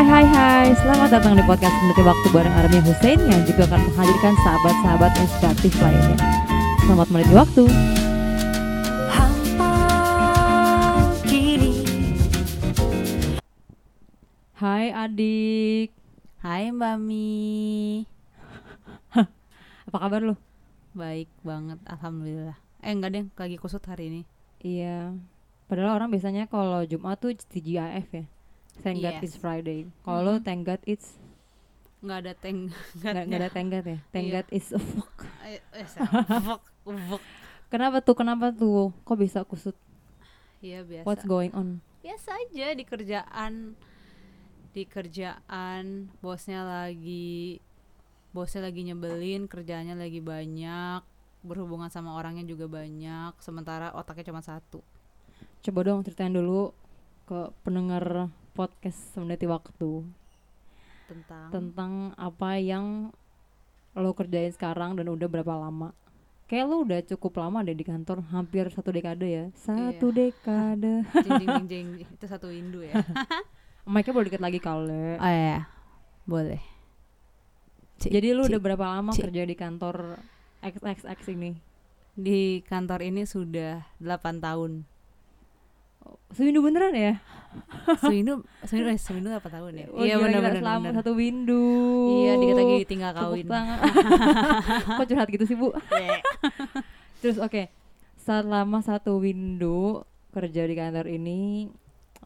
Hai hai hai, selamat datang di podcast Meniti Waktu bareng Army Hussein yang juga akan menghadirkan sahabat-sahabat inspiratif lainnya. Selamat meniti waktu. Hai adik, Hai Mbak Mi apa kabar lu? Baik banget Alhamdulillah Eh enggak deh lagi kusut hari ini Iya, padahal orang biasanya kalau Jumat tuh TGIF ya. Thank God Yes. it's Friday. Kalau lu Mhm. thank God it's Enggak ada teng nggak nggak ada thank God ya. Thank Iya. God it's a fuck. Eh, eh, fuck, fuck. Kenapa tuh? Kenapa tuh? Kok bisa kusut? Iya biasa What's going on? Biasa aja di kerjaan Di kerjaan Bosnya lagi Bosnya lagi nyebelin Kerjaannya lagi banyak Berhubungan sama orangnya juga banyak Sementara otaknya cuma satu Coba dong ceritain dulu ke pendengar podcast Semeniti Waktu Tentang tentang apa yang lo kerjain sekarang dan udah berapa lama. Kayak lo udah cukup lama deh di kantor, hampir satu dekade ya. Satu dekade. jing, jing, jing, jing. Itu satu Indo ya Mic-nya boleh dikit lagi kali. Oh iya Boleh Cik, Jadi lu cik. udah berapa lama cik. kerja di kantor XXX ini? Di kantor ini sudah 8 tahun Sewindu beneran ya? Sewindu Sewindu eh Sewindu apa tahun ya? Oh, iya gila, benar gila, benar selama benar. satu windu. Iya dikit lagi tinggal kawin. Kok curhat gitu sih bu? Terus oke, selama satu window kerja di kantor ini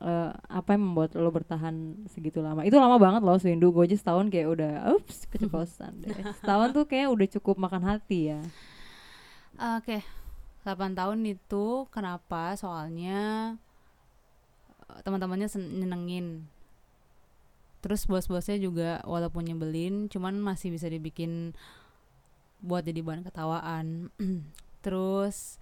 eh, apa yang membuat lo bertahan segitu lama? Itu lama banget loh window. Gue aja setahun kayak udah, ups, keceplosan deh. Setahun tuh kayak udah cukup makan hati ya. Oke. 8 tahun itu kenapa? Soalnya teman-temannya sen- nyenengin. Terus bos-bosnya juga walaupun nyebelin, cuman masih bisa dibikin buat jadi bahan ketawaan. Terus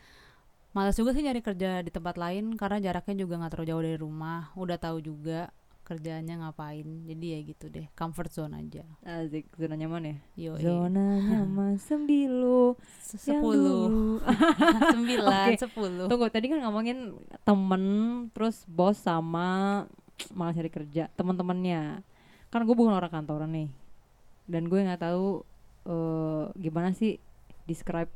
malas juga sih nyari kerja di tempat lain karena jaraknya juga nggak terlalu jauh dari rumah. Udah tahu juga kerjaannya ngapain. Jadi ya gitu deh, comfort zone aja. Asik, zona nyaman ya. Yo, Zona nyaman sembilu. sepuluh, sembilan, sepuluh. Tunggu, tadi kan ngomongin temen, terus bos sama malah cari kerja, teman-temannya. Kan gue bukan orang kantoran nih, dan gue nggak tahu eh, gimana sih describe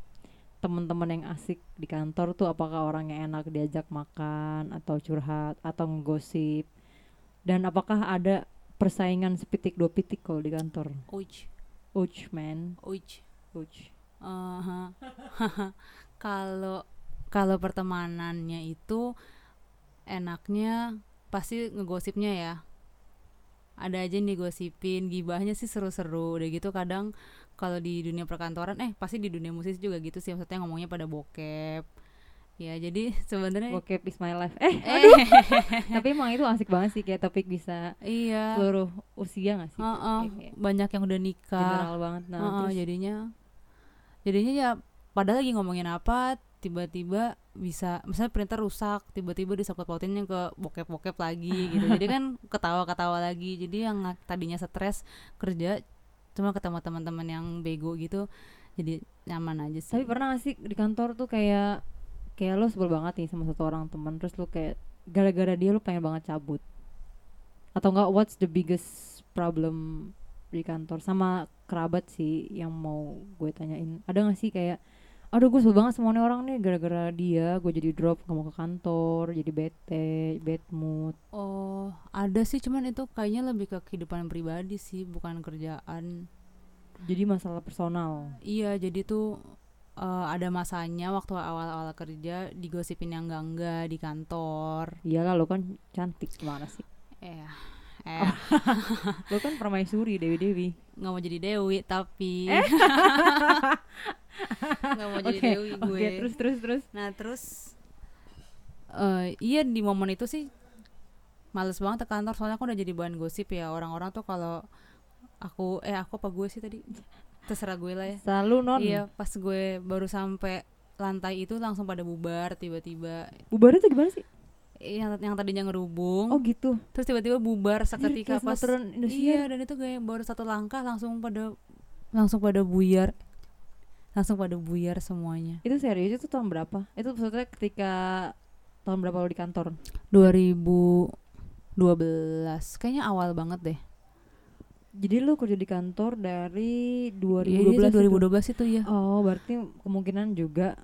teman-teman yang asik di kantor tuh apakah orang yang enak diajak makan atau curhat atau ngegosip dan apakah ada persaingan sepitik dua pitik kalau di kantor Uj, Uch man uj. Uch Aha. Kalau kalau pertemanannya itu enaknya pasti ngegosipnya ya. Ada aja yang digosipin, gibahnya sih seru-seru. Udah gitu kadang kalau di dunia perkantoran eh pasti di dunia musik juga gitu sih maksudnya ngomongnya pada bokep. Ya, jadi sebenarnya Bokep is my life. Eh eh. tapi emang itu asik banget sih kayak topik bisa iya. seluruh usia gak sih? Kayak- kayak banyak yang udah nikah. general banget. Nah Heeh, terus? jadinya jadinya ya padahal lagi ngomongin apa tiba-tiba bisa misalnya printer rusak tiba-tiba disangkut pautinnya ke bokep-bokep lagi gitu. Jadi kan ketawa-ketawa lagi. Jadi yang tadinya stres kerja cuma ketemu teman-teman yang bego gitu jadi nyaman aja sih. Tapi pernah gak sih di kantor tuh kayak kayak lo sebel banget nih sama satu orang teman terus lo kayak gara-gara dia lo pengen banget cabut. Atau enggak what's the biggest problem di kantor? Sama kerabat sih yang mau gue tanyain. Ada gak sih kayak aduh gue sebel banget sama ini orang nih gara-gara dia gue jadi drop gak mau ke kantor jadi bete bad mood. Oh ada sih cuman itu kayaknya lebih ke kehidupan pribadi sih bukan kerjaan. Jadi masalah personal. Iya, jadi tuh eh, ada masanya waktu awal-awal kerja digosipin yang enggak-enggak di kantor. iyalah lo kan cantik gimana sih? Eh, eh lo kan permaisuri dewi dewi nggak mau jadi Dewi tapi. Nggak mau jadi Oke, Dewi gue. oke, terus terus terus. Nah terus eh iya di momen itu sih males banget ke kantor soalnya aku udah jadi bahan gosip ya. Orang-orang tuh kalau aku eh aku apa gue sih tadi terserah gue lah ya. Selalu non. Iya pas gue baru sampai lantai itu langsung pada bubar tiba-tiba Bubarnya tuh gimana sih? yang yang tadinya ngerubung Oh gitu. terus tiba-tiba bubar seketika pas sinetron iya dan itu kayak baru satu langkah langsung pada langsung pada buyar langsung pada buyar semuanya Itu serius itu tahun berapa? Itu maksudnya ketika tahun berapa lo di kantor? 2012 kayaknya awal banget deh Jadi lu kerja di kantor dari Iya, 2012 iya, itu? 2012 itu ya. Oh, berarti kemungkinan juga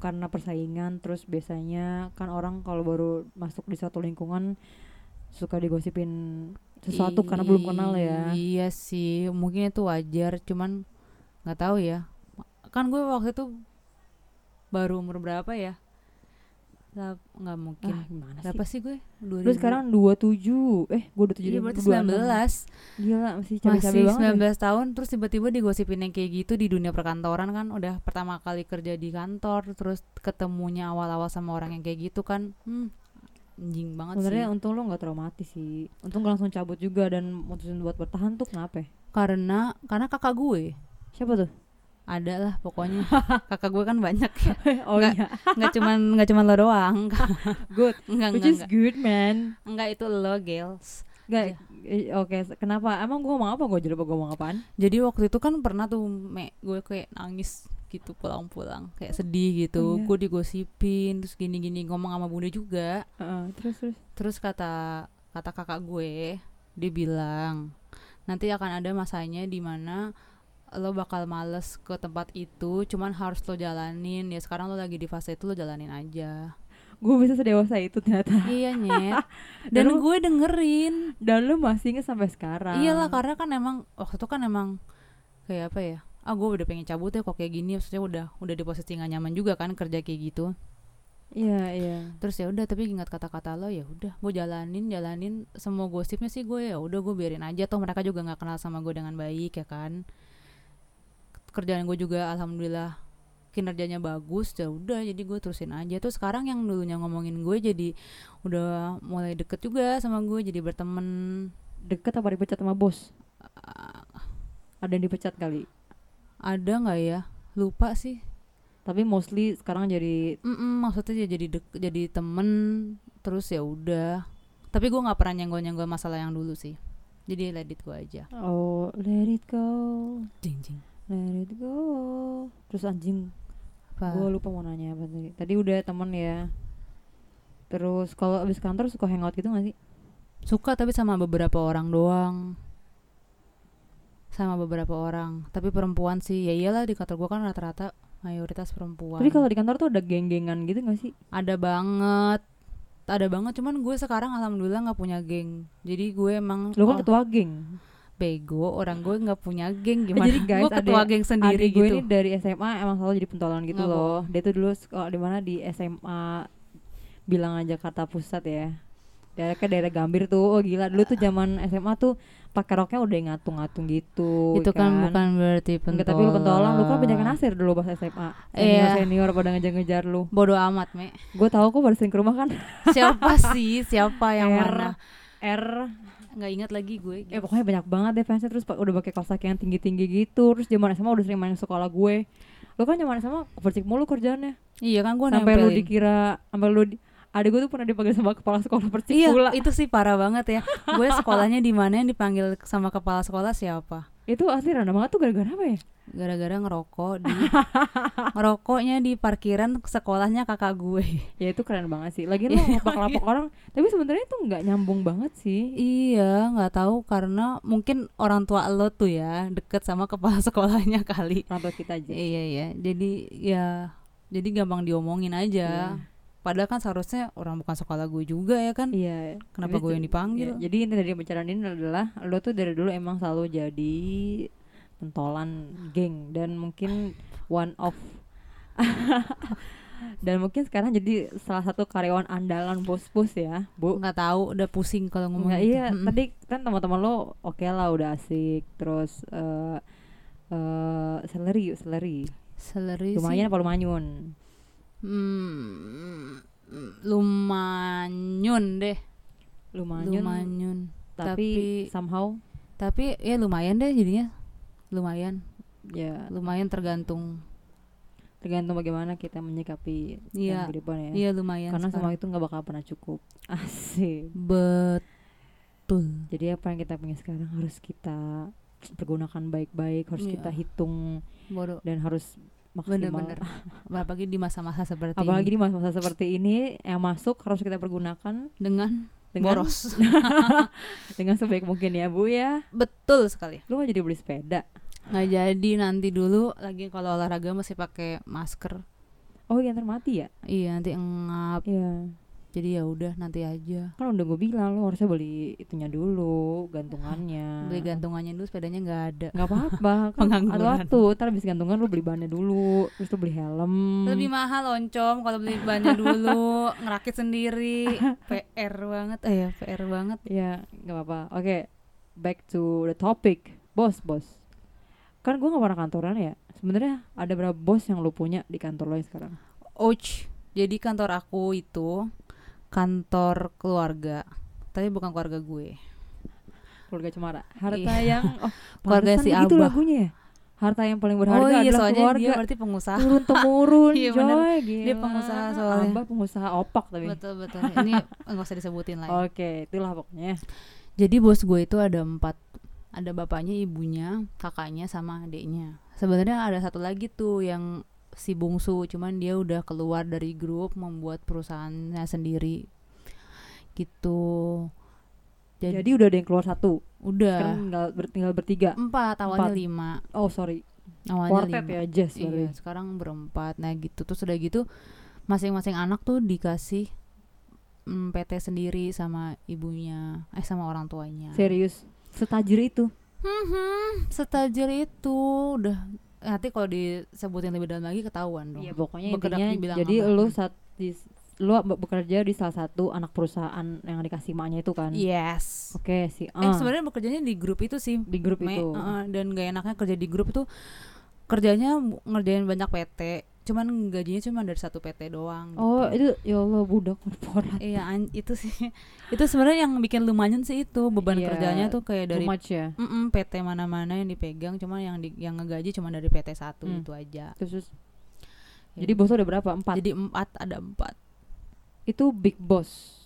karena persaingan terus biasanya kan orang kalau baru masuk di suatu lingkungan suka digosipin sesuatu karena belum kenal ya. Iya sih, mungkin itu wajar, cuman nggak tahu ya. Kan gue waktu itu baru umur berapa ya? Lah, nggak mungkin. Ah, gimana sih? Berapa sih gue? 2000. Lu sekarang 27. Eh, gua 27 Iya, berarti 26. 19. Gila, masih cabai-cabai Masih banget. ya. 19 tahun terus tiba-tiba digosipin yang kayak gitu di dunia perkantoran kan udah pertama kali kerja di kantor terus ketemunya awal-awal sama orang yang kayak gitu kan. Hmm, anjing banget Sebenarnya sih. untung lu nggak traumatis sih. Untung gak langsung cabut juga dan mutusin buat bertahan tuh kenapa? ya? Karena karena kakak gue Siapa tuh? Ada lah pokoknya kakak gue kan banyak ya oh Nggak, iya, nggak cuman nggak cuman lo doang good. enggak Which enggak is enggak good, man. enggak itu lo girls Gak, eh, oke. Kenapa? Emang gua ngomong apa? Gua jadi gua ngomong apaan? jadi waktu itu kan pernah tuh me gue kayak nangis gitu pulang-pulang kayak sedih Oh, gitu iya. gue digosipin terus gini-gini ngomong sama bunda juga Heeh, terus terus. terus kata kata kakak gue dia bilang nanti akan ada masanya di mana lo bakal males ke tempat itu cuman harus lo jalanin. Ya sekarang lo lagi di fase itu lo jalanin aja. Gue bisa sedewasa itu ternyata. iya nyet. Dan dan gue dengerin. Dan lu masih inget sampai sekarang. iyalah karena kan emang waktu itu kan emang kayak apa ya? Ah gue udah pengen cabut ya kok kayak gini. Maksudnya udah udah di posisi nggak nyaman juga kan kerja kayak gitu. Iya, iya. terus ya udah tapi ingat kata-kata lo ya udah gue jalanin jalanin semua gosipnya sih gue. Ya udah gue biarin aja. Toh mereka juga nggak kenal sama gue dengan baik ya kan kerjaan gue juga alhamdulillah kinerjanya bagus ya udah jadi gue terusin aja. Tuh sekarang yang dulunya ngomongin gue jadi udah mulai deket juga sama gue jadi berteman. Deket apa dipecat sama bos? Ah, Ada yang dipecat kali. ada nggak ya? Lupa sih. Tapi mostly sekarang jadi Mm-mm, maksudnya ya jadi dek- jadi temen terus ya udah. Tapi gue nggak pernah nyenggol nyenggol masalah yang dulu sih. Jadi let it go aja. Oh let it go, jing jing let it go. Terus anjing, apa gue lupa mau nanya apa tadi. Tadi udah temen ya. Terus kalau abis kantor suka hangout gitu gak sih? suka tapi sama beberapa orang doang sama beberapa orang tapi perempuan sih ya iyalah di kantor gue kan rata-rata mayoritas perempuan Tapi kalau di kantor tuh ada geng-gengan gitu gak sih? ada banget ada banget cuman gue sekarang alhamdulillah nggak punya geng jadi gue emang Lu kan oh, ketua geng. Bego orang gue nggak punya geng gimana jadi guys, gue ketua ada- geng sendiri Adik gue gitu ini dari SMA emang selalu jadi pentolan gitu Nggak loh. Dia tuh dulu sekolah di mana di SMA bilang aja Jakarta Pusat ya. Daerah ke daerah Gambir tuh. Oh gila, dulu tuh zaman SMA tuh pakai roknya udah ngatung-ngatung gitu. itu kan, bukan berarti pentolan Enggak, tapi lu pentolan, lu kan penjaga nasir dulu pas SMA. Senior Iya. senior pada ngejar-ngejar lu. bodoh amat me Gue tahu kok baru sering ke rumah kan. siapa sih siapa yang R, mana R nggak ingat lagi gue Eh pokoknya banyak banget deh fansnya terus udah pakai kaos kaki yang tinggi-tinggi gitu. Terus zaman SMA udah sering main sekolah gue. Lu kan zaman SMA percik mulu kerjaannya. iya kan gue sampai lu dikira sampai lu di, adik gue tuh pernah dipanggil sama kepala sekolah percik iya pula. itu sih parah banget ya gue sekolahnya di mana yang dipanggil sama kepala sekolah siapa Itu asli random banget tuh gara-gara apa ya? gara-gara ngerokok di ngerokoknya di parkiran sekolahnya kakak gue Ya itu keren banget sih. Lagi lu Iya, lapak-lapak orang, tapi sebenarnya itu nggak nyambung banget sih. iya nggak tahu karena mungkin orang tua lo tuh ya deket sama kepala sekolahnya kali Orang tua kita aja. iya iya jadi ya jadi gampang diomongin aja Iya. Padahal kan seharusnya orang bukan sekolah gue juga ya kan Iya. Kenapa Jadi gue yang dipanggil? iya, Jadi inti dari pembicaraan ini adalah lo tuh dari dulu emang selalu jadi pentolan geng dan mungkin one of dan mungkin sekarang jadi salah satu karyawan andalan bos-bos ya, Bu. nggak tahu udah pusing kalau ngomong Enggak gitu. iya, Mm-mm. tadi kan teman-teman lo oke lah udah asik, terus eh eh salary, yuk, salary. Salary Lumayan apa lumayan? Hmm, lumayan deh Lumayan. lumayan tapi, tapi- somehow tapi ya lumayan deh jadinya lumayan ya lumayan tergantung tergantung bagaimana kita menyikapi dalam kehidupan ya. iya lumayan Karena semua sekarang. itu nggak bakal pernah cukup. Asik. betul Jadi apa yang kita punya sekarang harus kita pergunakan baik-baik, harus Iya. kita hitung bodoh dan harus maksimal. bener-bener. apalagi di masa-masa seperti Apalagi ini. di masa-masa seperti ini yang masuk harus kita pergunakan dengan dengan boros. Dengan sebaik mungkin ya bu ya. Betul sekali. Lu gak jadi beli sepeda? Nggak jadi nanti dulu lagi kalau olahraga masih pakai masker. Oh iya ntar mati ya? Iya nanti ngap. Iya jadi ya udah nanti aja. Kan udah gue bilang lu harusnya beli itunya dulu gantungannya. Beli gantungannya dulu sepedanya nggak ada. Nggak apa-apa kan ada waktu. Ntar habis gantungan lu beli bannya dulu terus lu beli helm. Lebih mahal oncom kalau beli bannya dulu. Ngerakit sendiri. PR banget. Eh ya PR banget. Ya nggak apa-apa. Oke back to the topic. Bos bos. Kan gue nggak pernah kantoran ya. Sebenarnya ada berapa bos yang lu punya di kantor lo yang sekarang? Ouch. Jadi kantor aku itu kantor keluarga, tapi bukan keluarga gue. keluarga cemara harta Iya. yang oh Keluarga si Abah. lagunya ya harta yang paling berharga oh iya, adalah soalnya keluarga dia berarti pengusaha. turun temurun Iya, gila. Dia pengusaha soalnya. Abah pengusaha opak tapi betul betul. Ini nggak usah disebutin lagi. oke itulah pokoknya Jadi bos gue itu ada empat, ada bapaknya, ibunya, kakaknya, sama adiknya. Sebenarnya ada satu lagi tuh yang si bungsu, cuman dia udah keluar dari grup membuat perusahaannya sendiri, gitu. jadi, Jadi, udah ada yang keluar satu? Udah. Sekarang tinggal, ber- tinggal bertiga? Empat awalnya Empat. lima. Oh sorry. Awalnya quartet lima. ya jazz iya sekarang berempat. Nah gitu. Terus udah gitu masing-masing anak tuh dikasih mm, PT sendiri sama ibunya eh sama orang tuanya. Serius? Setajir itu? Hmm, setajir itu. Udah nanti kalau disebutin lebih dalam lagi ketahuan dong. Iya pokoknya Bergerak intinya jadi apa? lu Hmm. saat di, lu be- bekerja di salah satu anak perusahaan yang dikasih maknya itu kan? Yes. Oke sih eh sebenarnya bekerjanya di grup itu sih. Di grup Me, itu. uh-uh, dan gak enaknya kerja di grup itu kerjanya ngerjain banyak PT cuman gajinya cuma dari satu PT doang oh gitu. itu ya Allah budak korporat. Iya an- itu sih. Itu sebenarnya yang bikin lumayan sih itu beban Iya, kerjanya tuh kayak dari much ya? PT mana-mana yang dipegang cuma yang di, yang ngegaji cuma dari PT satu Hmm. itu aja. Terus terus- Ya. jadi bos lu ada berapa? Empat? Jadi empat ada empat. Itu big boss?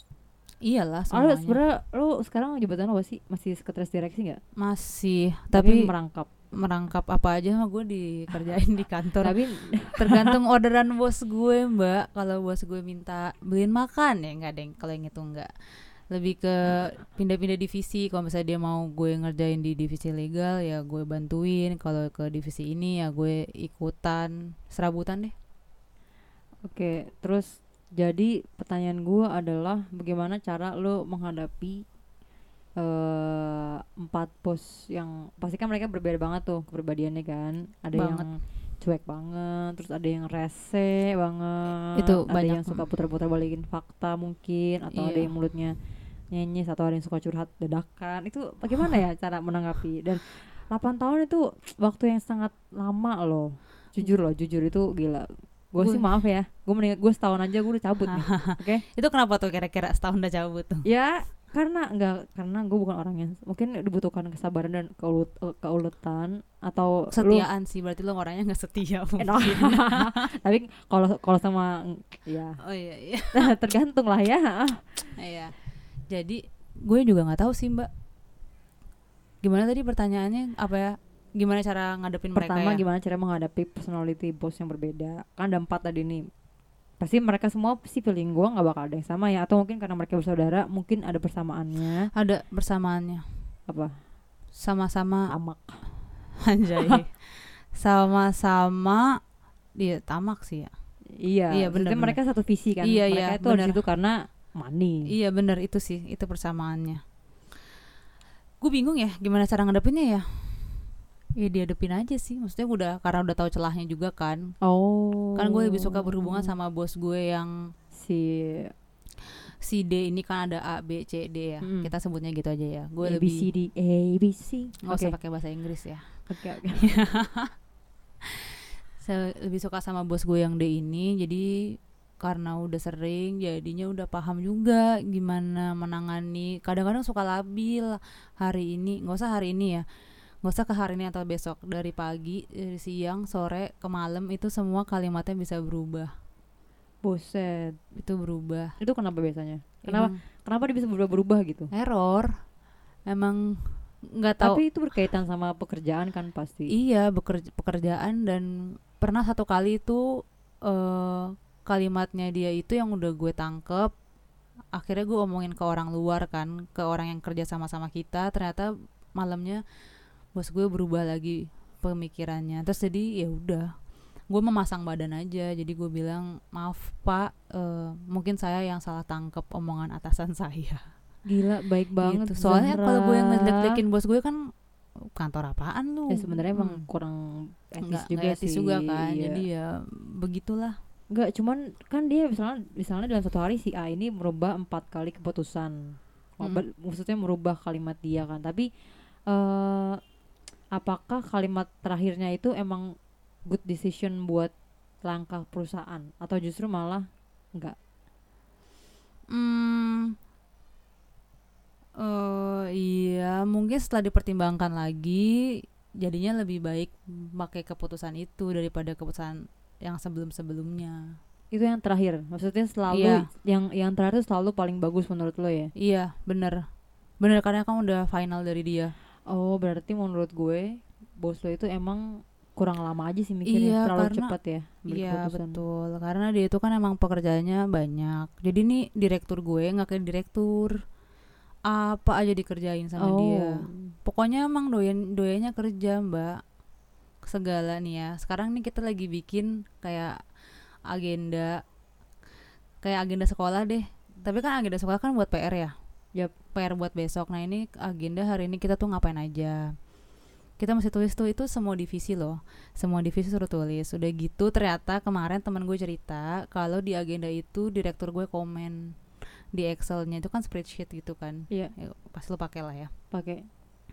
Iyalah Ada semuanya. sebenarnya lu sekarang jabatan apa sih? Masih sekretaris direksi nggak? Masih tapi, tapi, merangkap merangkap apa aja mah gue dikerjain di kantor. Tapi tergantung orderan bos gue mbak. Kalau bos gue minta beliin makan ya nggak deng kalau yang itu nggak. Lebih ke pindah-pindah divisi. Kalau misalnya dia mau gue ngerjain di divisi legal ya gue bantuin. Kalau ke divisi ini ya gue ikutan. Serabutan deh. Oke, terus jadi pertanyaan gua adalah bagaimana cara lo menghadapi eh empat bos yang pasti kan mereka berbeda banget tuh kepribadiannya kan. Ada Banget. yang cuek banget, terus ada yang rese banget, Itu ada banyak. yang suka putar-putar balikin fakta mungkin, atau ada Iya. yang mulutnya nyenyes atau ada yang suka curhat dadakan. Itu bagaimana ya cara menanggapi? Dan 8 tahun itu waktu yang sangat lama loh. Jujur loh, jujur itu gila. Gue sih maaf ya, gue mending gue setahun aja gue udah cabut nih. Oke? itu kenapa tuh kira-kira setahun udah cabut tuh Ya karena enggak karena gue bukan orang yang mungkin dibutuhkan kesabaran dan keulut, eh, keuletan atau lu setiaan sih berarti lo orangnya nggak setia mungkin. tapi kalau kalau sama ya oh iya iya tergantung lah ya Iya. Jadi gue juga nggak tahu sih mbak. Gimana tadi pertanyaannya apa ya? Gimana cara ngadepin pertama mereka ya? gimana cara menghadapi personality bos yang berbeda kan ada empat tadi nih pasti mereka semua sih feeling gue nggak bakal ada yang sama ya atau mungkin karena mereka bersaudara mungkin ada persamaannya Ada bersamaannya. apa Sama-sama amak anjay. Sama-sama dia tamak sih ya. iya Iya, bener, mereka satu visi kan Iya, mereka iya, itu bener. situ karena money Iya bener itu sih, itu persamaannya. Gue bingung ya gimana cara ngadepinnya ya. Ya dihadepin aja sih, maksudnya udah karena udah tahu celahnya juga kan. oh Kan gue lebih suka berhubungan sama bos gue yang si si D ini kan ada A, B, C, D ya. Mm. Kita sebutnya gitu aja ya. Gue A B lebih C D A B C nggak oke usah pakai bahasa Inggris ya. oke oke Saya lebih suka sama bos gue yang D ini. Jadi karena udah sering jadinya udah paham juga gimana menangani kadang-kadang suka labil hari ini nggak usah hari ini ya nggak usah ke hari ini atau besok dari pagi dari siang sore ke malam itu semua kalimatnya bisa berubah Buset, itu berubah itu kenapa biasanya? Kenapa Emang kenapa dia bisa berubah-berubah gitu? error emang nggak tahu Tapi itu berkaitan sama pekerjaan kan pasti. Iya, bekerja, pekerjaan dan pernah satu kali itu eh kalimatnya dia itu yang udah gue tangkep akhirnya gue omongin ke orang luar kan ke orang yang kerja sama-sama kita ternyata malamnya bos gue berubah lagi pemikirannya terus jadi ya udah gue memasang badan aja jadi gue bilang maaf pak eh, mungkin saya yang salah tangkep omongan atasan saya Gila baik banget. gitu. soalnya kalau gue yang ngejelek-jelekin bos gue kan kantor apaan lu ya sebenarnya emang Hmm. kurang etis nggak juga nggak etis sih. juga kan iya. jadi ya begitulah Enggak, cuman kan dia misalnya misalnya dalam satu hari si A ini merubah empat kali keputusan. Oh, Mm. ber- Maksudnya merubah kalimat dia kan. Tapi eh apakah kalimat terakhirnya itu emang good decision buat langkah perusahaan atau justru malah enggak? Hmm, eh iya, mungkin setelah dipertimbangkan lagi, jadinya lebih baik pakai keputusan itu daripada keputusan yang sebelum-sebelumnya. Itu yang terakhir. Maksudnya selalu Iya. yang yang terakhir itu selalu paling bagus menurut lo ya. Iya, bener, bener karena kan udah final dari dia. Oh, berarti menurut gue bos lo itu emang kurang lama aja sih mikirnya, Iya, terlalu karena- cepat ya. Iya keputusan. betul, karena dia itu kan emang pekerjaannya banyak. Jadi nih direktur gue nggak kayak direktur, apa aja dikerjain sama oh. dia. Pokoknya emang doyan doyannya kerja mbak segala nih ya. Sekarang nih kita lagi bikin kayak agenda kayak agenda sekolah deh. Tapi kan agenda sekolah kan buat PR ya. Yap. PR buat besok. Nah ini agenda hari ini kita tuh ngapain aja. Kita mesti tulis tuh itu semua divisi loh. Semua divisi suruh tulis. Udah gitu ternyata kemarin teman gue cerita kalau di agenda itu direktur gue komen di Excelnya itu kan spreadsheet gitu kan. Iya, Ya, pasti lo pakai lah ya. pakai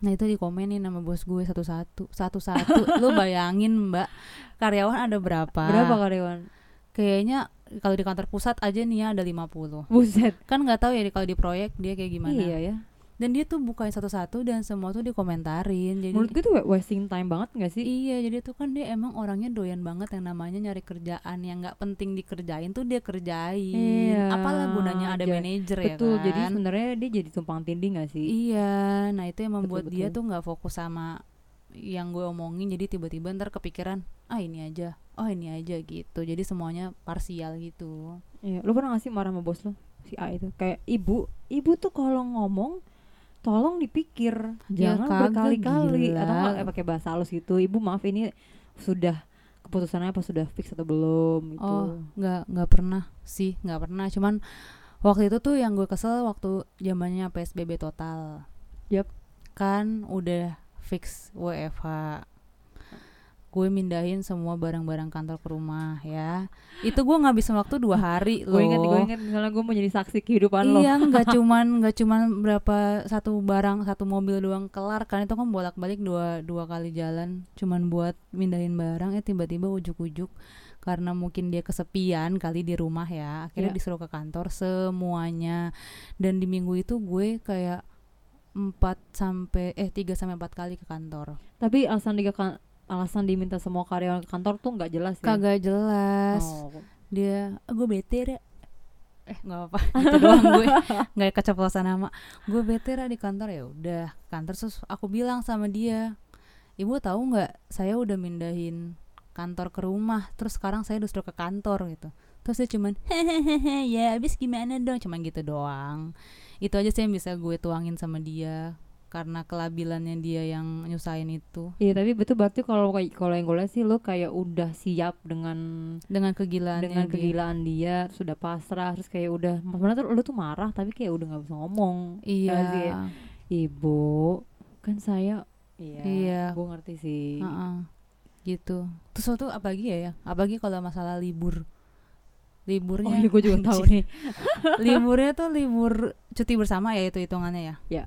Nah itu dikomenin nama bos gue satu-satu, satu-satu. Lu bayangin mbak, karyawan ada berapa? berapa karyawan? Kayaknya kalau di kantor pusat aja nih ya ada 50 Buset. Kan nggak tahu ya kalau di proyek dia kayak gimana. Iya ya. Dan dia tuh bukain satu-satu dan semua tuh dikomentarin. Jadi Menurut gue tuh wa- wasting time banget gak sih? Iya, jadi tuh kan dia emang orangnya doyan banget yang namanya nyari kerjaan yang nggak penting dikerjain tuh dia kerjain. Iya, Apalah gunanya ada manajer ya Betul. kan? Jadi sebenarnya dia jadi tumpang tindih gak sih? Iya, nah itu yang membuat dia betul. tuh nggak fokus sama yang gue omongin jadi tiba-tiba ntar kepikiran ah ini aja oh ini aja gitu jadi semuanya parsial gitu Iya. Lu pernah gak sih marah sama bos lo? Si A itu kayak ibu, ibu tuh kalau ngomong tolong dipikir, Ya, jangan berkali-kali atau nggak eh, pakai bahasa halus gitu. Ibu maaf ini sudah keputusannya apa sudah fix atau belum gitu. oh nggak nggak pernah sih nggak pernah cuman waktu itu tuh yang gue kesel waktu zamannya psbb total Yap. kan udah fix WFH gue mindahin semua barang-barang kantor ke rumah ya. Itu gue ngabisin waktu dua hari loh Gue inget, gue inget misalnya gue mau jadi saksi kehidupan lo. Iya, nggak cuman nggak cuman berapa satu barang satu mobil doang kelar kan itu kan bolak-balik dua dua kali jalan. Cuman buat mindahin barang ya tiba-tiba ujuk-ujuk. Karena mungkin dia kesepian kali di rumah ya. Akhirnya Iya. disuruh ke kantor semuanya. Dan di minggu itu gue kayak 4 sampai eh 3 sampai 4 kali ke kantor. Tapi alasan dia kan alasan diminta semua karyawan ke kantor tuh nggak jelas ya. Kagak jelas. Oh, dia "Ah, gue bete Ra." eh nggak apa itu doang gue nggak keceplosan nama gue bete Ra, di kantor ya udah kantor terus aku bilang sama dia ibu tahu nggak saya udah mindahin kantor ke rumah terus sekarang saya disuruh ke kantor gitu terus dia cuman hehehe ya abis gimana dong? Cuman gitu doang. Itu aja sih yang bisa gue tuangin sama dia karena kelabilannya dia yang nyusahin itu. Iya tapi betul berarti kalau kalau yang gue lihat sih lo kayak udah siap dengan dengan kegilaannya dengan dia. kegilaan dia sudah pasrah terus kayak udah sebenarnya tuh lo tuh marah tapi kayak udah nggak bisa ngomong. Iya. Ya sih, ibu kan saya iya, Iya. gue ngerti sih. Heeh. gitu. Terus waktu apalagi ya ya? Apalagi kalau masalah libur oh liburnya iya gue juga tahu nih. Liburnya tuh libur cuti bersama ya itu hitungannya ya? Ya.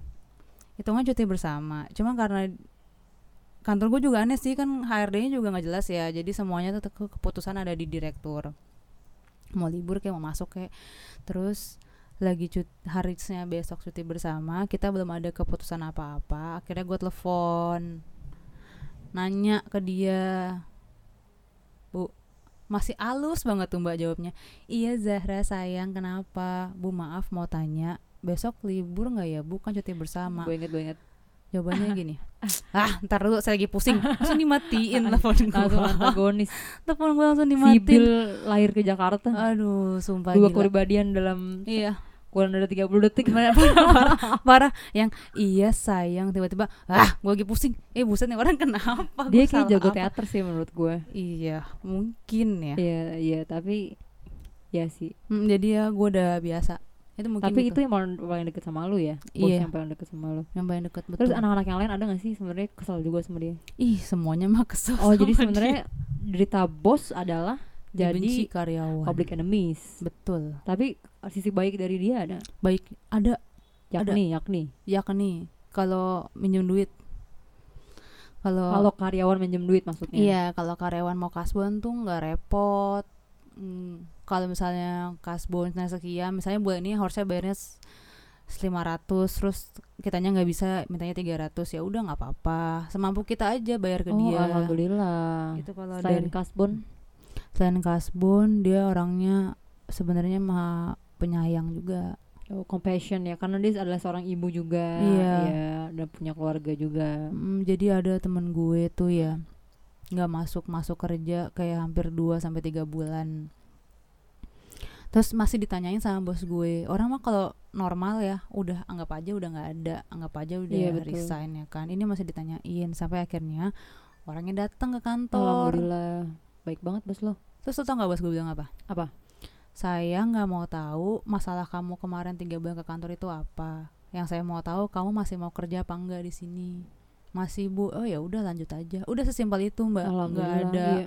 hitungan cuti bersama. Cuma karena kantor gue juga aneh sih kan HRD-nya juga nggak jelas ya. Jadi semuanya tuh ke- keputusan ada di direktur. Mau libur kayak mau masuk kayak. Terus lagi cut harinya besok cuti bersama kita belum ada keputusan apa-apa. Akhirnya gue telepon nanya ke dia bu masih halus banget tuh mbak jawabnya. Iya Zahra sayang. Kenapa? Bu maaf mau tanya. Besok libur nggak ya bu? Kan cuti bersama. Gue inget gue inget. Jawabannya gini. Ah ntar dulu saya lagi pusing. Langsung dimatiin telepon langsung gue antagonis. Telepon gue langsung Sibil dimatiin lahir ke Jakarta. Aduh sumpah dua gila. kepribadian dalam iya kurang dari 30 detik parah, parah, parah. Yang iya sayang. Tiba-tiba ah gue lagi pusing. Eh buset nih orang kenapa? Dia kayak jago apa?" teater sih menurut gue iya mungkin ya. Iya iya tapi ya sih. Hmm, jadi ya gue udah biasa. Itu mungkin tapi itu gitu. yang paling, paling deket sama lu ya? Bos Iya. yang paling deket sama lu. Yang paling deket betul. Terus anak-anak yang lain ada gak sih sebenarnya kesel juga sama dia? Ih semuanya mah kesel oh jadi sebenarnya derita bos adalah Dibenci jadi karyawan. public enemies. Betul. Tapi sisi baik dari dia ada? Baik ada. Yakni yakni. Yakni. Kalau minjem duit. Kalau kalau karyawan minjem duit maksudnya? Iya kalau karyawan mau kasbon tuh nggak repot. Hmm, kalau misalnya kasbonnya sekian misalnya bulan ini harusnya bayarnya s- 500 terus kitanya nggak bisa mintanya 300 ya udah nggak apa-apa. Semampu kita aja bayar ke oh dia. alhamdulillah. Itu kalau selain dari kasbon selain kasbon dia orangnya sebenarnya maha penyayang juga. Oh, compassion ya karena dia adalah seorang ibu juga. Iya. ya, dan punya keluarga juga. Hmm, jadi ada temen gue tuh ya nggak masuk masuk kerja kayak hampir 2 sampai tiga bulan. Terus masih ditanyain sama bos gue orang mah kalau normal ya udah anggap aja udah nggak ada anggap aja udah Iya, betul. resign ya kan. Ini masih ditanyain sampai akhirnya orangnya datang ke kantor. Alhamdulillah baik banget bos lo. Terus lo tau nggak bos gue bilang apa? Apa? Saya nggak mau tahu masalah kamu kemarin tiga bulan ke kantor itu apa. Yang saya mau tahu kamu masih mau kerja apa enggak di sini? Masih bu? Oh ya udah lanjut aja. Udah sesimpel itu mbak. Nggak ada iya.